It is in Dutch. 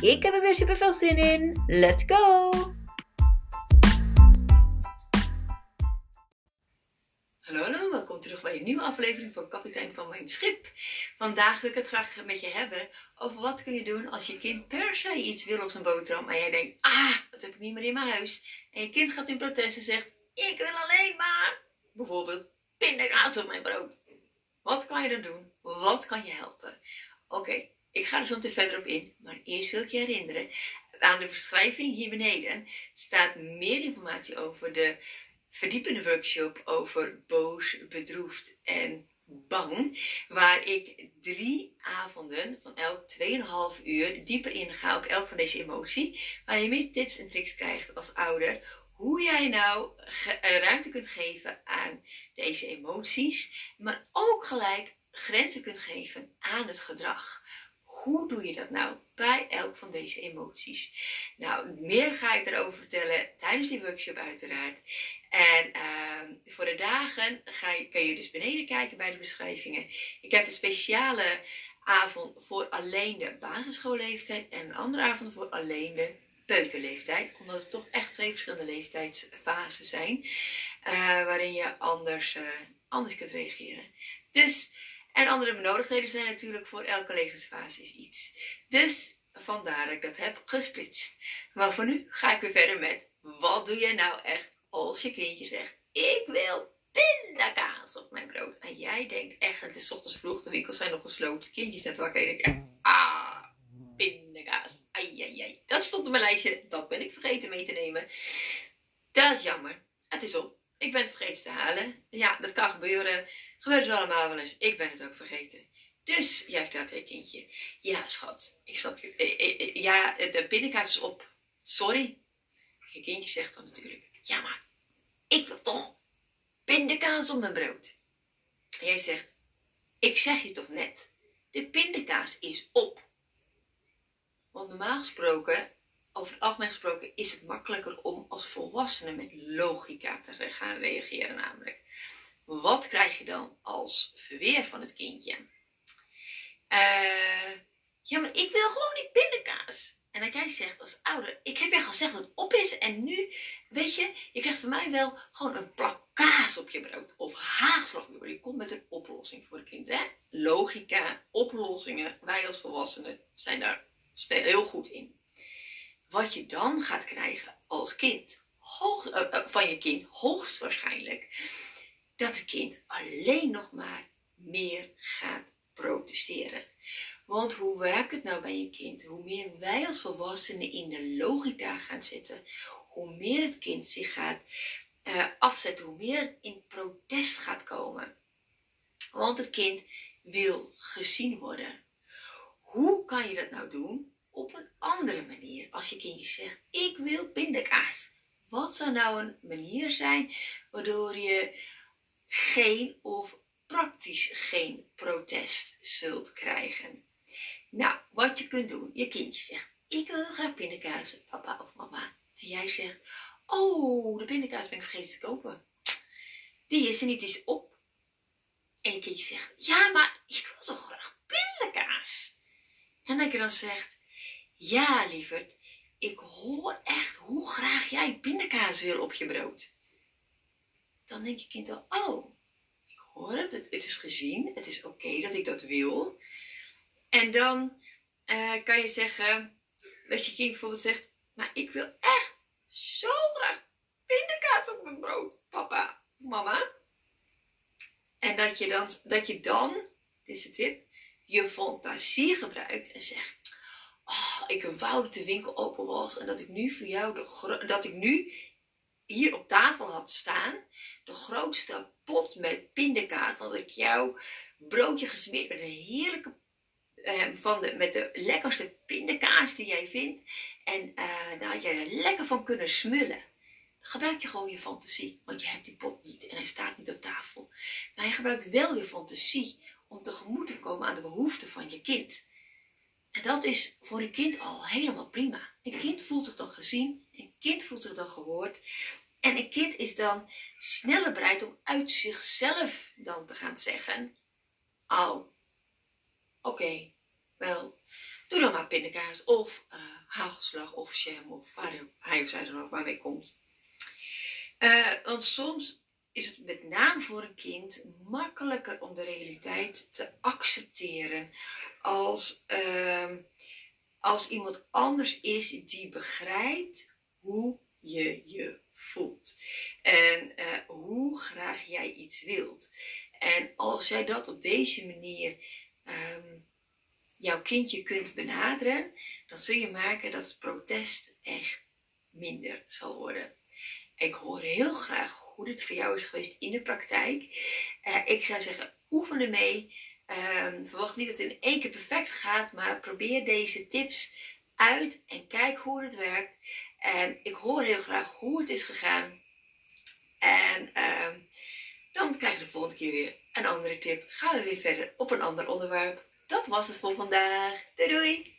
Ik heb er weer super veel zin in. Let's go! Hallo, hallo, welkom terug bij een nieuwe aflevering van Kapitein van Mijn Schip. Vandaag wil ik het graag met je hebben over wat kun je doen als je kind per se iets wil op zijn boterham en jij denkt, ah, dat heb ik niet meer in mijn huis. En je kind gaat in protest en zegt, ik wil alleen maar bijvoorbeeld pindakaas op mijn brood. Wat kan je dan doen? Wat kan je helpen? Oké, ik ga er zo meteen verder op in, maar eerst wil ik je herinneren. Aan de beschrijving hier beneden staat meer informatie over de verdiepende workshop over boos, bedroefd en bang. Waar ik drie avonden van elk 2,5 uur dieper inga op elk van deze emotie. Waar je meer tips en tricks krijgt als ouder. Hoe jij nou ruimte kunt geven aan deze emoties. Maar ook gelijk grenzen kunt geven aan het gedrag. Hoe doe je dat nou bij elk van deze emoties? Nou, meer ga ik erover vertellen tijdens die workshop uiteraard. En uh, voor de dagen ga je, kun je dus beneden kijken bij de beschrijvingen. Ik heb een speciale avond voor alleen de basisschoolleeftijd en een andere avond voor alleen de peuterleeftijd. Omdat het toch echt twee verschillende leeftijdsfasen zijn. Uh, waarin je anders, uh, anders kunt reageren. Dus en andere benodigdheden zijn natuurlijk voor elke levensfase iets. Dus vandaar dat ik dat heb gesplitst. Maar voor nu ga ik weer verder met wat doe je nou echt als je kindje zegt: Ik wil pindakaas op mijn brood. En jij denkt echt, het is ochtends vroeg, de winkels zijn nog gesloten, kindjes net wakker. En denk, ah, pindakaas. Ai, ai, ai. Dat stond op mijn lijstje, dat ben ik vergeten mee te nemen. Dat is jammer. Het is op. Ik ben het vergeten te halen. Ja, dat kan gebeuren. Gebeurt het allemaal wel eens. Ik ben het ook vergeten. Dus jij vertelt je kindje. Ja, schat. Ik snap je. Eh, eh, eh, ja, de pindakaas is op. Sorry. Je kindje zegt dan natuurlijk. Ja, maar ik wil toch pindakaas op mijn brood. En jij zegt. Ik zeg je toch net. De pindakaas is op. Want normaal gesproken over het algemeen gesproken is het makkelijker om als volwassene met logica te gaan reageren namelijk. Wat krijg je dan als verweer van het kindje? Uh, ja, maar ik wil gewoon die pindakaas. En dan jij zegt als ouder, ik heb je gezegd dat het op is en nu, weet je, je krijgt van mij wel gewoon een plak kaas op je brood of haagslag op je brood. Je komt met een oplossing voor het kind, hè? Logica, oplossingen, wij als volwassenen zijn daar heel goed in wat je dan gaat krijgen als kind, hoog, uh, uh, van je kind, hoogstwaarschijnlijk, dat het kind alleen nog maar meer gaat protesteren. Want hoe werkt het nou bij je kind? Hoe meer wij als volwassenen in de logica gaan zitten, hoe meer het kind zich gaat uh, afzetten, hoe meer het in protest gaat komen. Want het kind wil gezien worden. Hoe kan je dat nou doen? op een andere manier. Als je kindje zegt, ik wil pindakaas. Wat zou nou een manier zijn waardoor je geen of praktisch geen protest zult krijgen? Nou, wat je kunt doen, je kindje zegt, ik wil graag pindakaas, papa of mama. En jij zegt, oh, de pindakaas ben ik vergeten te kopen. Die is er niet eens op. En je kindje zegt, ja, maar ik wil zo graag pindakaas. En dat je dan zegt, ja, lieverd, ik hoor echt hoe graag jij pindakaas wil op je brood. Dan denk je kind al, oh, ik hoor het, het, is gezien, het is oké dat ik dat wil. En dan uh, kan je zeggen, dat je kind bijvoorbeeld zegt, maar ik wil echt zo graag pindakaas op mijn brood, papa of mama. En dat je dan, dat je dan, dit is de tip, je fantasie gebruikt en zegt, ik wou dat de winkel open was en dat ik nu voor jou dat ik nu hier op tafel had staan de grootste pot met pindakaas dat ik jouw broodje gesmeerd met een heerlijke ehm, van de, met de lekkerste pindakaas die jij vindt. En uh, daar had jij er lekker van kunnen smullen. Gebruik je gewoon je fantasie, want je hebt die pot niet en hij staat niet op tafel. Maar je gebruikt wel je fantasie om tegemoet te komen aan de behoeften van je kind. En dat is voor een kind al helemaal prima. Een kind voelt zich dan gezien, een kind voelt zich dan gehoord. En een kind is dan sneller bereid om uit zichzelf dan te gaan zeggen: Oh, oké, wel, doe dan maar pindakaas of uh, hagelslag of jam of waar hij of zij er ook maar mee komt. Uh, want soms is het met name voor een kind makkelijker om de realiteit te accepteren als, uh, als iemand anders is die begrijpt hoe je je voelt en uh, hoe graag jij iets wilt. En als jij dat op deze manier um, jouw kindje kunt benaderen, dan zul je merken dat het protest echt minder zal worden. Ik hoor heel graag hoe dit voor jou is geweest in de praktijk. Uh, ik zou zeggen, oefen ermee. Um, verwacht niet dat het in één keer perfect gaat, maar probeer deze tips uit en kijk hoe het werkt. En ik hoor heel graag hoe het is gegaan. En uh, dan krijg je de volgende keer weer een andere tip. Gaan we weer verder op een ander onderwerp. Dat was het voor vandaag. Doei doei!